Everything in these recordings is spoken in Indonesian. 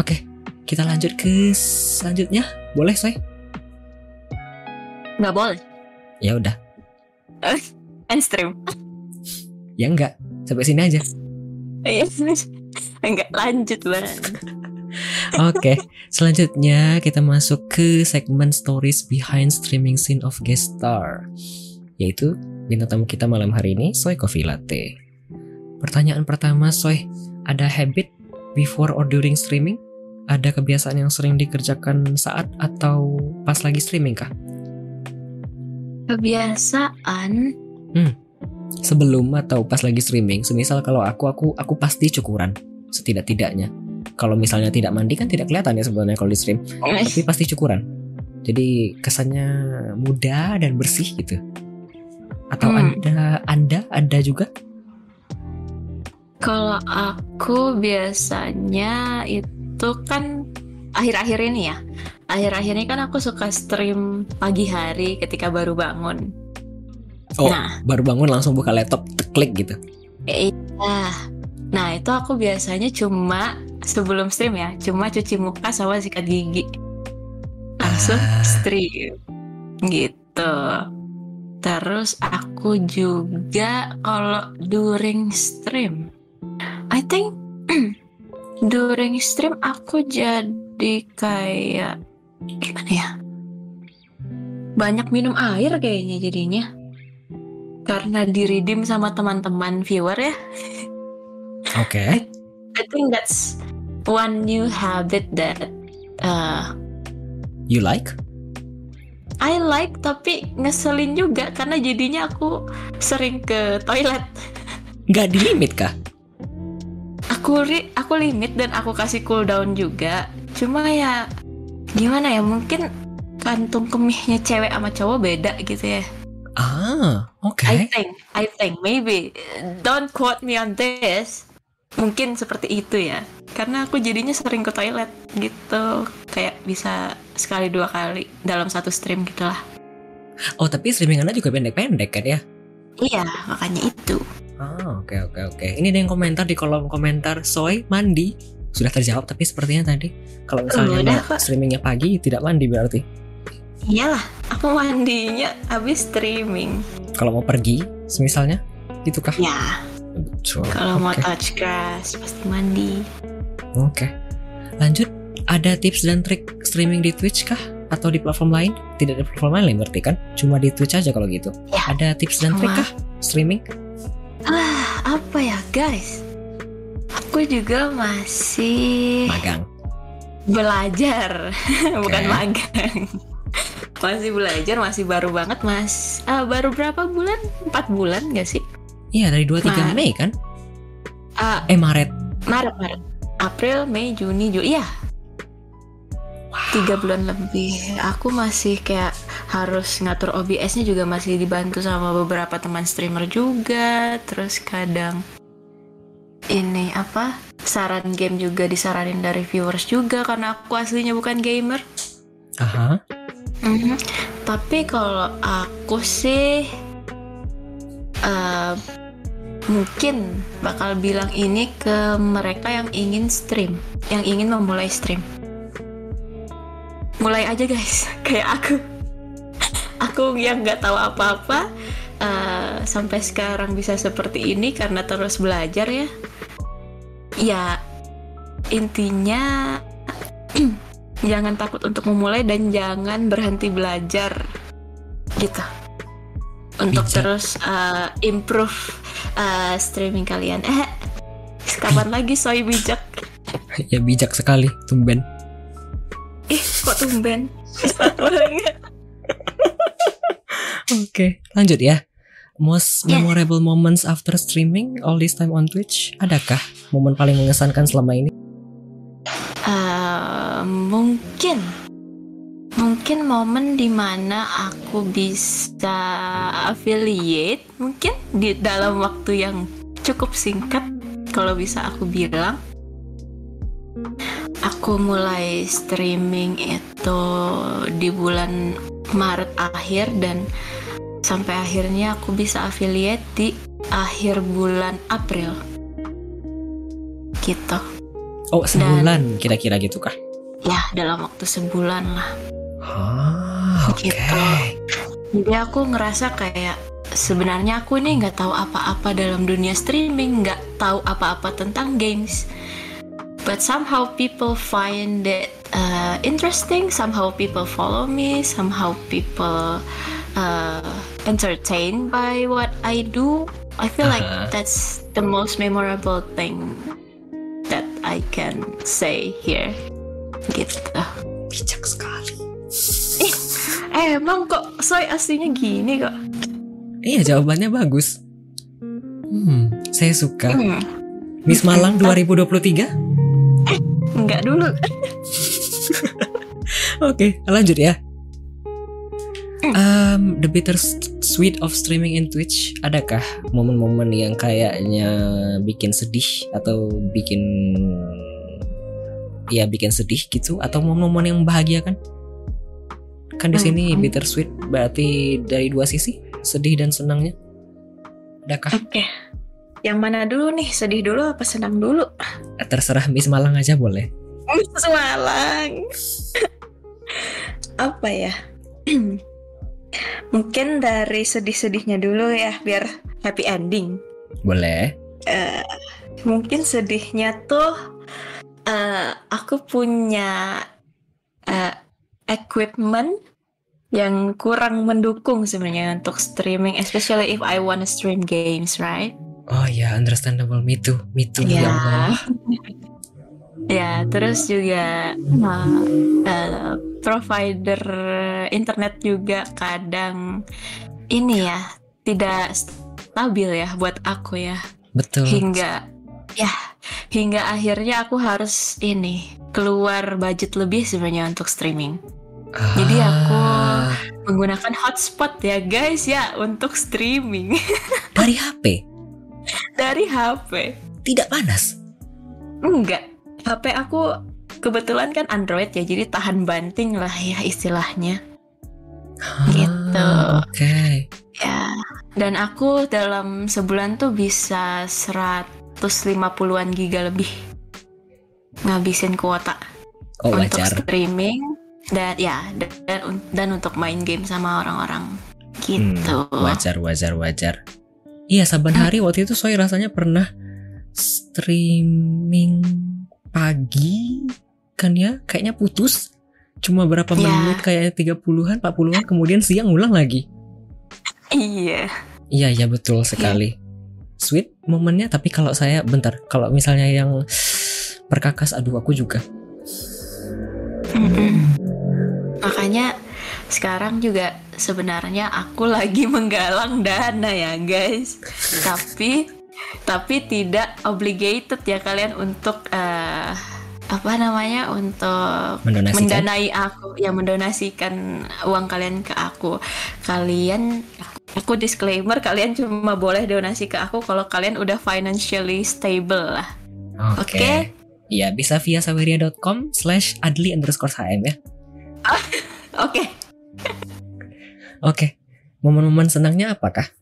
Oke, kita lanjut ke selanjutnya. Boleh, Soy? Nggak boleh. Ya udah. End stream. Ya enggak. Sampai sini aja. Iya. Enggak lanjut bang. Oke, selanjutnya kita masuk ke segmen stories behind streaming scene of guest star. Yaitu bintang tamu kita malam hari ini, Soy Coffee Latte. Pertanyaan pertama, Soy, ada habit before or during streaming? Ada kebiasaan yang sering dikerjakan saat atau pas lagi streaming kah? Kebiasaan. Sebelum atau pas lagi streaming? Semisal kalau aku, aku, aku pasti cukuran. Setidak-tidaknya. Kalau misalnya tidak mandi kan tidak kelihatan ya sebenarnya kalau di stream. Tapi pasti cukuran. Jadi kesannya muda dan bersih gitu. Atau Hmm. anda, anda ada juga? Kalau aku biasanya itu kan akhir-akhir ini ya. Akhir-akhir ini kan aku suka stream pagi hari ketika baru bangun. Oh, Nah. baru bangun langsung buka laptop, klik gitu. Iya. Nah itu aku biasanya cuma sebelum stream ya, cuma cuci muka sama sikat gigi. Langsung Ah. stream. Gitu. Terus aku juga kalau during stream, I think during stream aku jadi kayak gimana ya? Banyak minum air kayaknya jadinya. Karena di redeem sama teman-teman viewer ya. Oke. I think that's one new habit that uh, You like? I like tapi ngeselin juga karena jadinya aku sering ke toilet. Nggak di limit kah? Aku ri- aku limit dan aku kasih cooldown juga. Cuma ya gimana ya mungkin kantung kemihnya cewek sama cowok beda gitu ya. Ah, oke. I think, I think maybe don't quote me on this. Mungkin seperti itu ya. Karena aku jadinya sering ke toilet gitu. Kayak bisa sekali dua kali dalam satu stream gitu lah. Oh, tapi streaming anda juga pendek-pendek kan ya? Iya, makanya itu. Ah, oke oke oke. Ini ada yang komentar di kolom komentar Soy mandi. Sudah terjawab tapi sepertinya tadi kalau misalnya Udah, streamingnya pagi tidak mandi berarti. Iyalah, aku mandinya habis streaming. Kalau mau pergi, semisalnya, gitu kah? Ya, Betul. kalau mau Oke. touch grass pasti mandi. Oke. Lanjut, ada tips dan trik streaming di Twitch kah? Atau di platform lain? Tidak di platform lain berarti kan? Cuma di Twitch aja kalau gitu. Ya. Ada tips dan trik kah? Streaming? Ah, apa ya guys? Aku juga masih Magang. belajar bukan Oke. magang masih belajar masih baru banget mas Ah, baru berapa bulan empat bulan gak sih Iya, dari 23 Maret. Mei kan? Ah, Eh, Maret. Maret Maret April Mei Juni Juli iya tiga bulan lebih aku masih kayak harus ngatur OBS-nya juga masih dibantu sama beberapa teman streamer juga terus kadang ini apa saran game juga disaranin dari viewers juga karena aku aslinya bukan gamer Aha. Mhm. Tapi kalau aku sih eh, mungkin bakal bilang ini ke mereka yang ingin stream, yang ingin memulai stream. Mulai aja guys, kayak aku. Aku yang nggak tahu apa-apa eh, sampai sekarang bisa seperti ini karena terus belajar ya. Ya intinya jangan takut untuk memulai dan jangan berhenti belajar gitu untuk Bijak. terus uh, improve uh, streaming kalian eh kapan lagi soy bijak ya bijak sekali, tumben. ih kok tumben Oke, lanjut ya. Most Yes. memorable moments after streaming all this time on Twitch, adakah momen paling mengesankan selama ini? Eh, mungkin mungkin momen di mana aku bisa affiliate mungkin di dalam waktu yang cukup singkat kalau bisa aku bilang aku mulai streaming itu di bulan Maret akhir dan sampai akhirnya aku bisa affiliate di akhir bulan April gitu Oh, sebulan kira-kira gitu kah? Ya, dalam waktu sebulan lah. Ah, oke. Gitu. Jadi aku ngerasa kayak sebenarnya aku ini nggak tahu apa-apa dalam dunia streaming, nggak tahu apa-apa tentang games. But somehow people find it uh, interesting. Somehow people follow me. Somehow people uh, entertained by what I do. I feel Uh-huh. like that's the most memorable thing that I can say here. Gitu. Bijak sekali. Eh, emang kok soy aslinya gini kok? Iya, jawabannya bagus. Hmm, saya suka. Hmm, Miss Malang 2023? enggak dulu. Oke, lanjut ya. Um, the bitter sweet of streaming in Twitch, adakah momen-momen yang kayaknya bikin sedih atau bikin ya bikin sedih gitu atau momen-momen yang membahagiakan? Kan di sini Hmm. bitter sweet berarti dari dua sisi, sedih dan senangnya. Adakah? Oke. Yang mana dulu nih? Sedih dulu apa senang dulu? Terserah Miss Malang aja boleh. Semalang. apa ya? Mungkin dari sedih-sedihnya dulu ya, biar happy ending. Boleh. Eh, mungkin sedihnya tuh eh, aku punya eh, equipment yang kurang mendukung sebenarnya untuk streaming, especially if I wanna stream games, right? Oh ya, understandable. Me too. Me too. Ya. Ya Allah. ya, terus juga uh, uh, provider internet juga kadang ini ya tidak stabil ya buat aku ya. Betul. hingga ya hingga akhirnya aku harus ini keluar budget lebih sebenarnya untuk streaming. Jadi aku Ah, menggunakan hotspot ya guys ya untuk streaming. Dari HP dari HP tidak panas. enggak HP aku kebetulan kan Android ya jadi tahan banting lah ya istilahnya Gitu. Ah, Oke. Ya, dan aku dalam sebulan tuh bisa 150-an giga lebih ngabisin kuota Oh untuk wajar. streaming dan ya dan, dan untuk main game sama orang-orang gitu. Hmm, wajar, wajar, wajar. Iya, saban hari waktu itu Soy rasanya pernah streaming pagi kan ya, kayaknya putus. Cuma berapa Ya. menit kayaknya 30-an, 40-an kemudian siang ulang lagi. Iya. Iya, iya betul sekali. Sweet momennya tapi kalau saya bentar, kalau misalnya yang perkakas aduh aku juga. Mm-mm. Makanya sekarang juga sebenarnya aku lagi menggalang dana ya guys. tapi tapi tidak obligated ya kalian untuk eh, apa namanya untuk Mendonasikan. mendanai aku ya mendonasikan uang kalian ke aku. Kalian aku disclaimer kalian cuma boleh donasi ke aku kalau kalian udah financially stable lah. Oke. Oke. Iya, bisa via saweria.com slash adli underscore hm ya. Oke. Oke. Momen-momen senangnya apakah?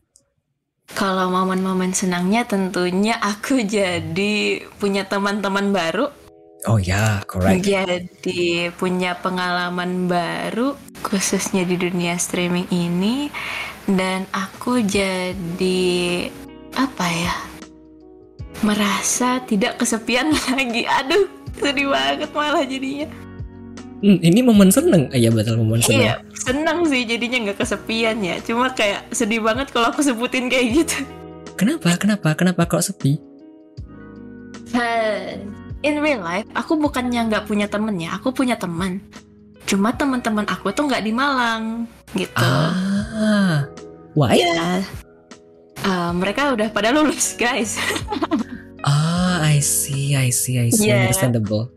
Kalau momen-momen senangnya tentunya aku jadi punya teman-teman baru, Oh ya, correct. jadi punya pengalaman baru khususnya di dunia streaming ini dan aku jadi apa ya? merasa tidak kesepian lagi. Aduh, sedih banget malah jadinya. Hmm, ini momen seneng. Ah, Iya betul momen seneng. Iya, senang sih jadinya nggak kesepian ya. Cuma kayak sedih banget kalau aku sebutin kayak gitu. Kenapa? Kenapa? Kenapa kok sepi? Uh, in real life, aku bukannya nggak punya temen ya, aku punya teman. Cuma teman-teman aku tuh nggak di Malang, gitu. Ah, why? Ya, uh, mereka udah pada lulus, guys. Ah, I see, I see, I see. Yeah. Understandable.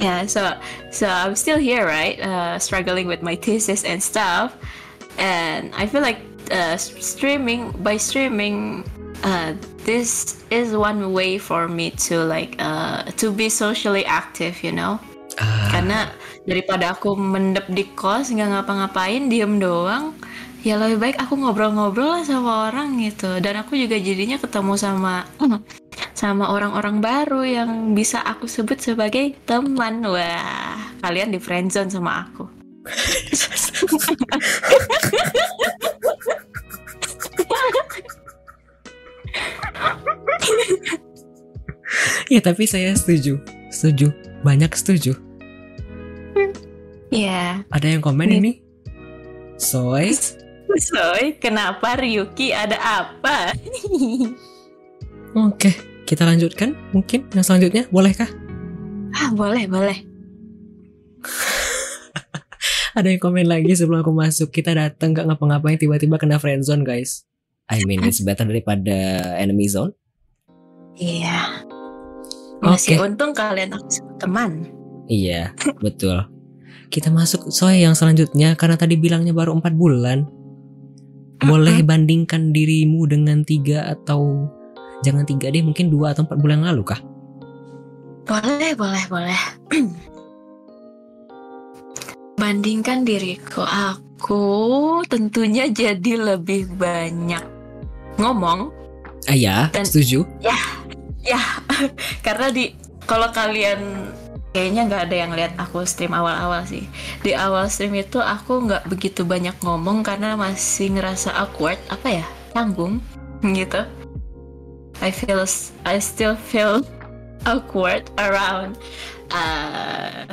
Yeah, so so I'm still here, right? Uh, struggling with my thesis and stuff, and I feel like uh, streaming by streaming. Uh, this is one way for me to like uh, to be socially active, you know. Ah, karena daripada aku mendep di kos nggak ngapa-ngapain diem doang ya lebih baik aku ngobrol-ngobrol lah sama orang gitu dan aku juga jadinya ketemu sama sama orang-orang baru yang bisa aku sebut sebagai teman. Wah, kalian di friendzone sama aku. ya tapi saya setuju, setuju, banyak setuju. Ya, Ada yang komen ini? Soy, Soy, kenapa Ryuki ada apa? oke, kita lanjutkan mungkin yang selanjutnya, bolehkah? ah, boleh, boleh. Ada yang komen lagi sebelum aku masuk, kita datang gak ngapa-ngapain tiba-tiba kena friendzone guys. I mean it's better daripada enemy zone. Iya. Masih Oke. untung kalian aku teman. Iya, betul. Kita masuk soal yang selanjutnya karena tadi bilangnya baru empat bulan. Boleh bandingkan dirimu dengan tiga atau jangan tiga deh, mungkin dua atau empat bulan lalu kah? Boleh, boleh, boleh. Bandingkan diriku, aku tentunya jadi lebih banyak ngomong. Ah ya, Dan- setuju. Ya, karena di kalau kalian kayaknya nggak ada yang lihat aku stream awal-awal sih. Di awal stream itu aku nggak begitu banyak ngomong karena masih ngerasa awkward, apa ya, canggung gitu. I feel, I still feel awkward around uh,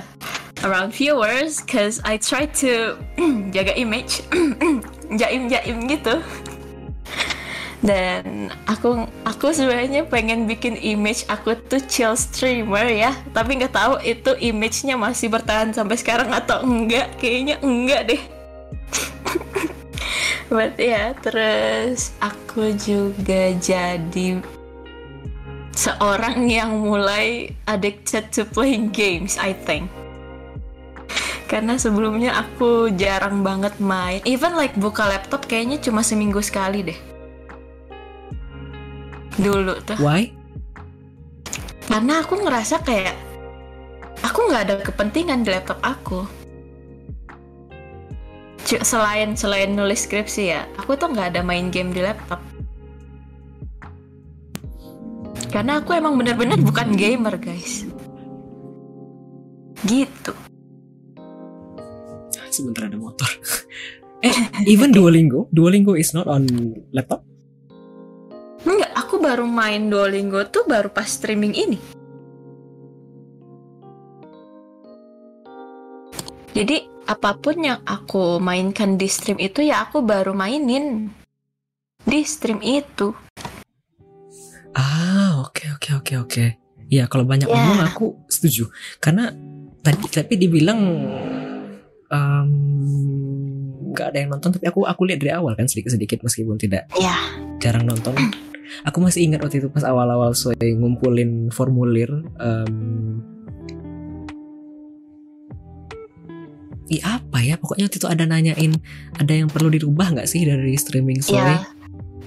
around viewers cause I try to jaga image jaim jaim gitu dan aku aku sebenarnya pengen bikin image aku tuh chill streamer ya. Tapi nggak tahu itu image-nya masih bertahan sampai sekarang atau enggak. Kayaknya enggak deh. But ya terus aku juga jadi seorang yang mulai addicted to playing games I think. Karena sebelumnya aku jarang banget main. Even like buka laptop kayaknya cuma seminggu sekali deh dulu tuh Why? karena aku ngerasa kayak aku nggak ada kepentingan di laptop aku selain selain nulis skripsi ya aku tuh nggak ada main game di laptop karena aku emang bener-bener bukan gamer guys gitu Sebentar ada motor. eh, even Duolingo, Duolingo is not on laptop. Aku baru main Duolingo tuh baru pas streaming ini. Jadi apa pun yang aku mainkan di stream itu ya aku baru mainin di stream itu. Ah, oke oke oke oke. Ya kalau banyak Ya. ngomong aku setuju. Karena tadi tapi dibilang em, nggak ada yang nonton tapi aku aku lihat dari awal kan sedikit sedikit meskipun tidak Ya, jarang nonton. Aku masih ingat waktu itu pas awal-awal saya ngumpulin formulir. em, Ih apa ya pokoknya waktu itu ada nanyain ada yang perlu dirubah nggak sih dari streaming ya, sore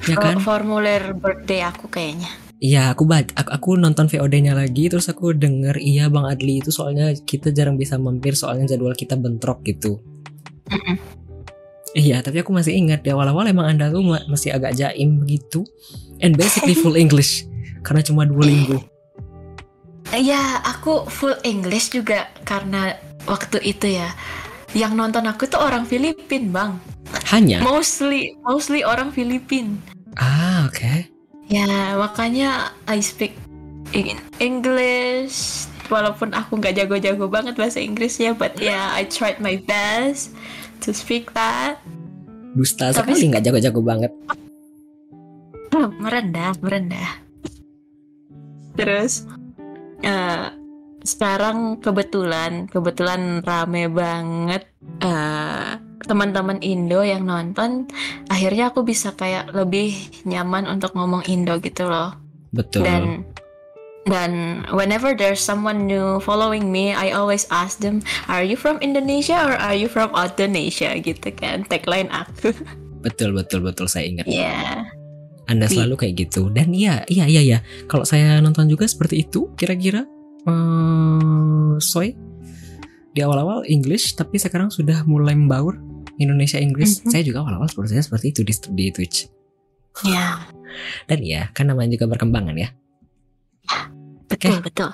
ya kan formulir birthday aku kayaknya. Iya, aku baca, aku, aku nonton VOD-nya lagi, terus aku denger iya Bang Adli itu soalnya kita jarang bisa mampir soalnya jadwal kita bentrok gitu. Mm-mm. Iya, tapi aku masih ingat di awal-awal emang anda tuh ma- masih agak jaim begitu, and basically full English karena cuma Duolingo. Ya, aku full English juga karena waktu itu ya. Yang nonton aku tuh orang Filipin, Bang. Hanya, Mostly mostly orang Filipin. ah oke, Ya, makanya I speak in English walaupun aku nggak jago-jago banget bahasa Inggrisnya, but yeah, I tried my best to speak that. dusta Tapi sekali nggak jago-jago banget. merendah, merendah. Terus eh, sekarang kebetulan kebetulan rame banget eh, teman-teman Indo yang nonton. Akhirnya aku bisa kayak lebih nyaman untuk ngomong Indo gitu loh. Betul. dan dan whenever there's someone new following me I always ask them are you from Indonesia or are you from Indonesia gitu kan tagline aku. Betul betul betul saya ingat. ya Anda selalu kayak gitu. Dan iya iya iya iya. Kalau saya nonton juga seperti itu kira-kira eh soy. Di awal-awal English tapi sekarang sudah mulai membaur Indonesia Inggris. Mhm. saya juga awal-awal seperti itu di, di Twitch. Ya dan ya kan namanya juga berkembangan ya Betul, betul.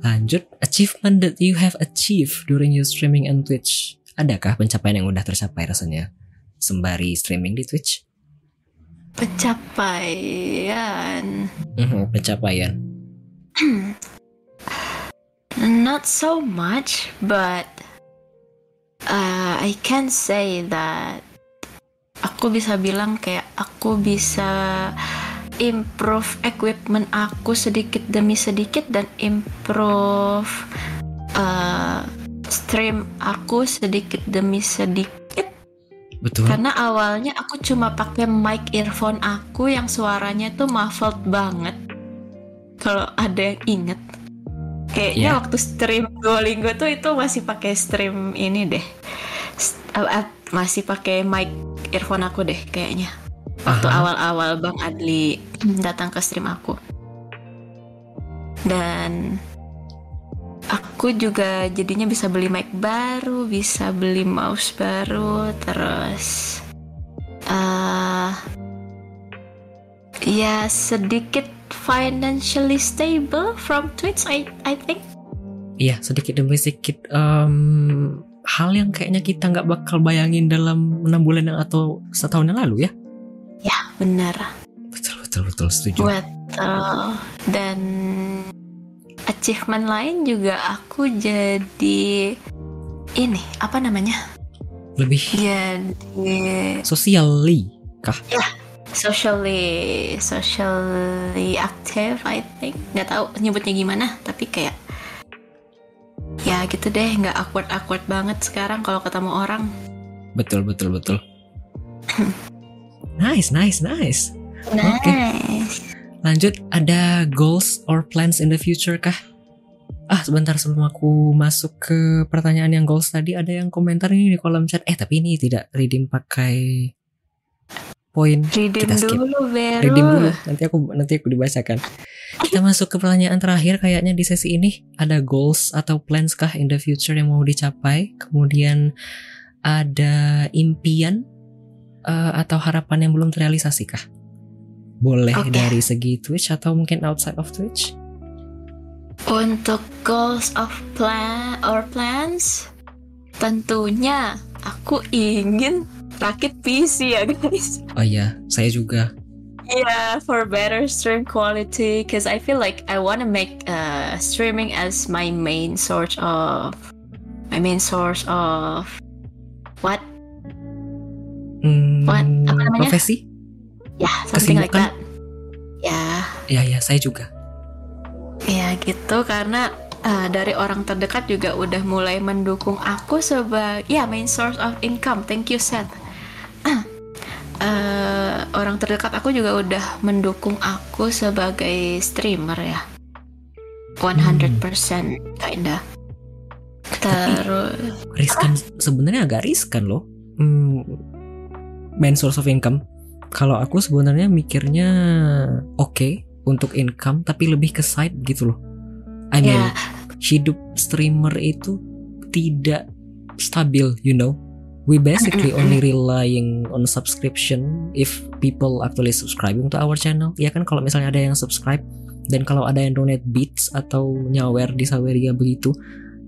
Lanjut, achievement that you have achieved during your streaming on Twitch. Adakah pencapaian yang udah tercapai rasanya sembari streaming di Twitch? Pencapaian. Mhm, pencapaian. Not so much, but uh, I can say that aku bisa bilang kayak aku bisa improve equipment aku sedikit demi sedikit dan improve uh, stream aku sedikit demi sedikit. Betul. karena awalnya aku cuma pakai mic earphone aku yang suaranya tuh muffled banget. Kalau ada yang inget kayaknya Ya. waktu stream Duolingo tuh itu masih pakai stream ini deh. S- uh, uh, masih pakai mic earphone aku deh kayaknya waktu awal-awal Bang Adli datang ke stream aku. Dan aku juga jadinya bisa beli mic baru bisa beli mouse baru terus eh ya sedikit financially stable from Twitch I I think. Iya, sedikit demi sedikit em, hal yang kayaknya kita nggak bakal bayangin dalam enam bulan yang atau setahun yang lalu ya. Ya benar Betul betul betul setuju. Betul. Dan achievement lain juga aku jadi ini apa namanya? Lebih Jadi socially kah? socially socially active I think. Nggak tahu nyebutnya gimana, tapi kayak ya gitu deh, nggak awkward awkward banget sekarang kalau ketemu orang. Betul betul betul. nice nice nice. Nice. Lanjut, ada goals or plans in the future kah? Ah, sebentar sebelum aku masuk ke pertanyaan yang goals tadi, ada yang komentar ini di kolom chat. Eh, tapi ini tidak redeem pakai poin. Redeem Kita skip. dulu, Vero. Redeem dulu, nanti aku nanti aku dibacakan. Kita masuk ke pertanyaan terakhir kayaknya di sesi ini. Ada goals atau plans kah in the future yang mau dicapai? Kemudian ada impian eh, atau harapan yang belum terrealisasi kah? Boleh Oke. dari segi Twitch atau mungkin outside of Twitch? Untuk goals of plan or plans, tentunya aku ingin rakit PC ya guys. Oh iya, saya juga. Yeah, for better stream quality, because I feel like I want to make uh, streaming as my main source of my main source of what? Hmm? Apa namanya? Profesi? Yeah, something like that. Ya, Ya ya, saya juga. ya gitu karena uh, dari orang terdekat juga udah mulai mendukung aku sebagai ya main source of income. Thank you Seth. Uh, orang terdekat aku juga udah mendukung aku sebagai streamer ya. 100% kinda. Terus Riskan sebenarnya agak riskan loh. Hmm, main source of income. Kalau aku sebenarnya mikirnya oke untuk income tapi lebih ke side gitu loh. I mean, ya hidup streamer itu tidak stabil, you know. We basically only relying on subscription if people actually subscribing to our channel. Ya kan kalau misalnya ada yang subscribe dan kalau ada yang donate bits atau nyawer di Saweria begitu.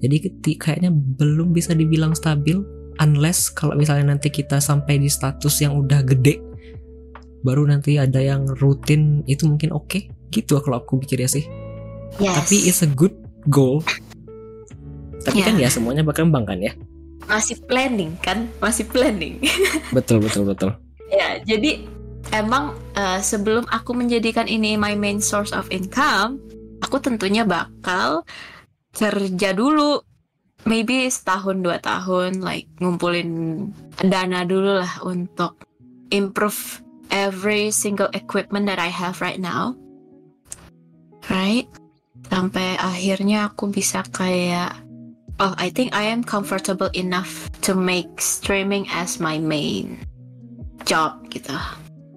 Jadi kayaknya belum bisa dibilang stabil unless kalau misalnya nanti kita sampai di status yang udah gede baru nanti ada yang rutin itu mungkin oke gitu kalau aku pikir ya sih yes. tapi it's a good goal tapi Ya. kan ya semuanya berkembang kan ya masih planning kan, masih planning. betul betul betul Ya, jadi emang eh, sebelum aku menjadikan ini my main source of income, aku tentunya bakal kerja dulu. Maybe setahun dua tahun, like ngumpulin dana dulu lah untuk improve every single equipment that I have right now. Right? Sampai akhirnya aku bisa kayak Oh, I think I am comfortable enough to make streaming as my main job gitu.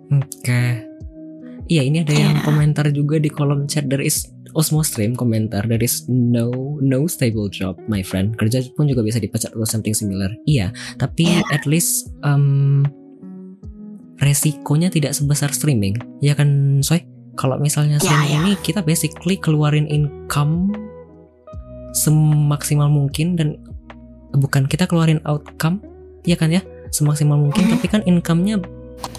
oke iya ini ada yang Ya. komentar juga di kolom chat there is Osmo Stream komentar there is no no stable job my friend kerja pun juga bisa dipecat atau something similar iya tapi Ya. at least um, resikonya tidak sebesar streaming ya kan Soy Kalau misalnya Ya, streaming ya. ini kita basically keluarin income semaksimal mungkin dan bukan kita keluarin outcome, ya kan ya, semaksimal mungkin. Mhm. Tapi kan income-nya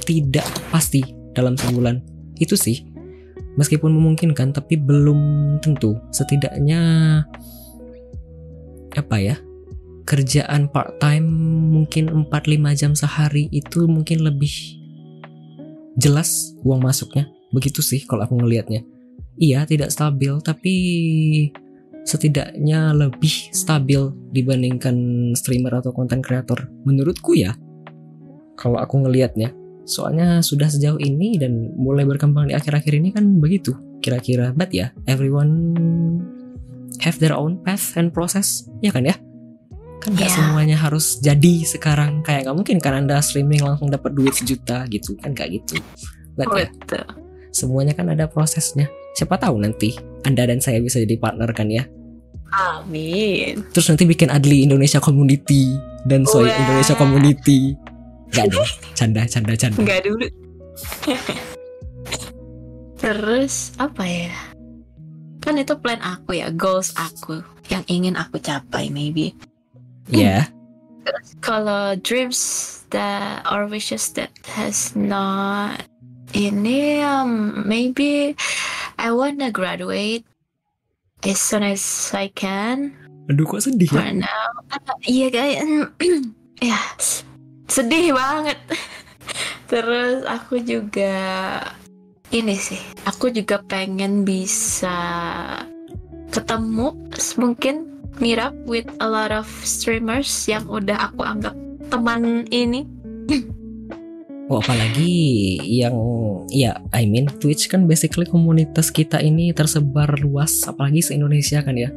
tidak pasti dalam sebulan. Itu sih. Meskipun memungkinkan, tapi belum tentu. Setidaknya apa ya? Kerjaan part time mungkin 4-5 jam sehari itu mungkin lebih jelas uang masuknya. Begitu sih kalau aku ngelihatnya. Iya, tidak stabil tapi setidaknya lebih stabil dibandingkan streamer atau konten kreator menurutku ya. Kalau aku ngelihatnya. Soalnya sudah sejauh ini dan mulai berkembang di akhir-akhir ini kan begitu kira-kira. But ya, everyone have their own path and process, ya kan ya? Kan Ya. semuanya harus jadi sekarang kayak nggak mungkin kan anda streaming langsung dapat duit sejuta gitu kan nggak gitu. But ya, Betul. semuanya kan ada prosesnya. Siapa tahu nanti anda dan saya bisa jadi partner kan ya? Amin. Terus nanti bikin Adli Indonesia Community dan Soy. Indonesia Community. Gak dong, canda, canda, canda. Enggak dulu. Terus apa ya? Kan itu plan aku ya, goals aku yang ingin aku capai maybe. Ya, Kalau dreams that or wishes that has not ini um, maybe I wanna graduate as soon as I can. aduh kok sedih ya? For now, Ah, iya kayak ya sedih banget. Terus aku juga ini sih, aku juga pengen bisa ketemu mungkin meet up with a lot of streamers yang udah aku anggap teman ini. Oh, apalagi yang ya I mean Twitch kan basically komunitas kita ini tersebar luas apalagi se Indonesia kan ya.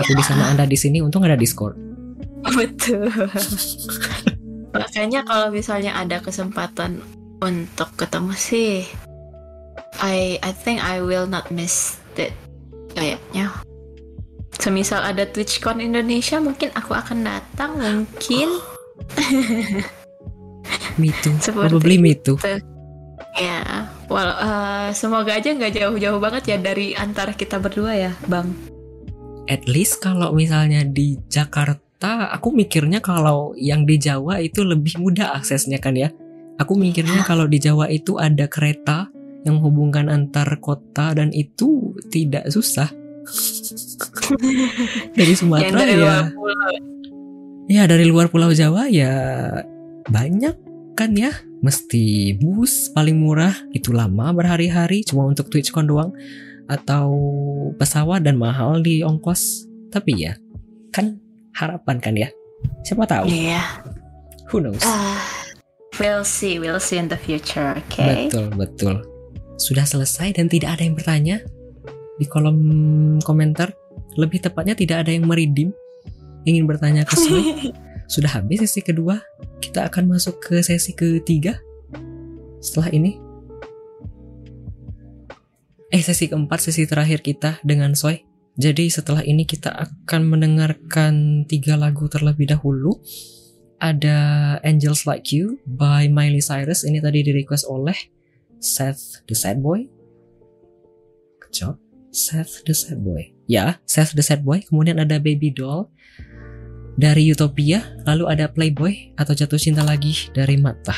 Aku di sana Anda di sini untung ada Discord. Betul. Makanya kalau misalnya ada kesempatan untuk ketemu sih, I I think I will not miss it kayaknya. Semisal ada TwitchCon Indonesia, mungkin aku akan datang mungkin. Me too. Seperti Probably me too. Ya, well, eh, semoga aja nggak jauh-jauh banget ya dari antara kita berdua ya, Bang. At least kalau misalnya di Jakarta, aku mikirnya kalau yang di Jawa itu lebih mudah aksesnya kan ya. Aku mikirnya kalau di Jawa itu ada kereta yang menghubungkan antar kota dan itu tidak susah. dari Sumatera dari ya. Ya dari luar Pulau Jawa ya banyak kan ya. Mesti bus paling murah itu lama berhari-hari cuma untuk TwitchCon doang atau pesawat dan mahal di ongkos. Tapi ya kan harapan kan ya. Siapa tahu. Iya. Who knows. Ah, we'll see, we'll see in the future, okay? Betul betul. Sudah selesai dan tidak ada yang bertanya di kolom komentar. Lebih tepatnya tidak ada yang meridim ingin bertanya ke Soy. Sudah habis sesi kedua. Kita akan masuk ke sesi ketiga. Setelah ini. Eh, sesi keempat, sesi terakhir kita dengan Soy. Jadi setelah ini kita akan mendengarkan tiga lagu terlebih dahulu. Ada Angels Like You by Miley Cyrus. Ini tadi di request oleh Seth the Sad Boy. Job. Seth the Sad Boy. Ya, Seth the Sad Boy. Kemudian ada Baby Doll dari Utopia, lalu ada Playboy atau Jatuh Cinta Lagi dari Mata.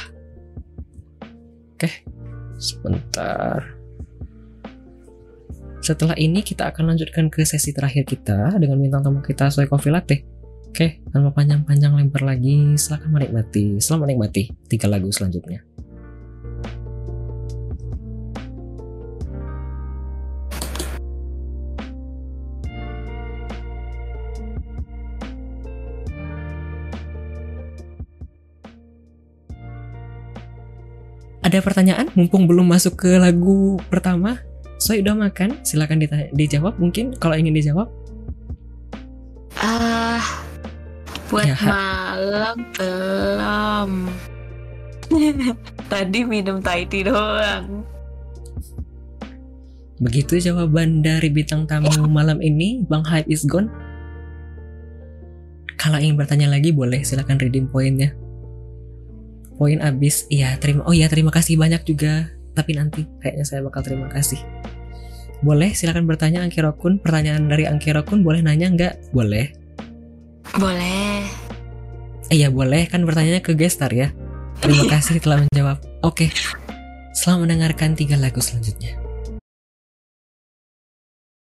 Oke, sebentar. Setelah ini kita akan lanjutkan ke sesi terakhir kita dengan bintang tamu kita Soy Coffee Latte. Oke, tanpa panjang-panjang lebar lagi, silahkan menikmati. Selamat menikmati tiga lagu selanjutnya. Ada pertanyaan? Mumpung belum masuk ke lagu pertama, Soy udah makan? Silakan ditanya- dijawab mungkin kalau ingin dijawab. Ah, buat Ya, malam belum. Tadi minum Thai tea doang. Begitu jawaban dari bintang tamu malam ini, Bang Hype is gone. Kalau ingin bertanya lagi boleh silakan redeem poinnya. Poin habis. Iya, terima. Oh iya, terima kasih banyak juga tapi nanti kayaknya saya bakal terima kasih. Boleh silakan bertanya Angkirokun. Pertanyaan dari Angkirokun boleh nanya nggak? Boleh. Boleh. Eh ya boleh kan bertanya ke gestar ya. Terima kasih telah menjawab. Oke. Selamat mendengarkan tiga lagu selanjutnya.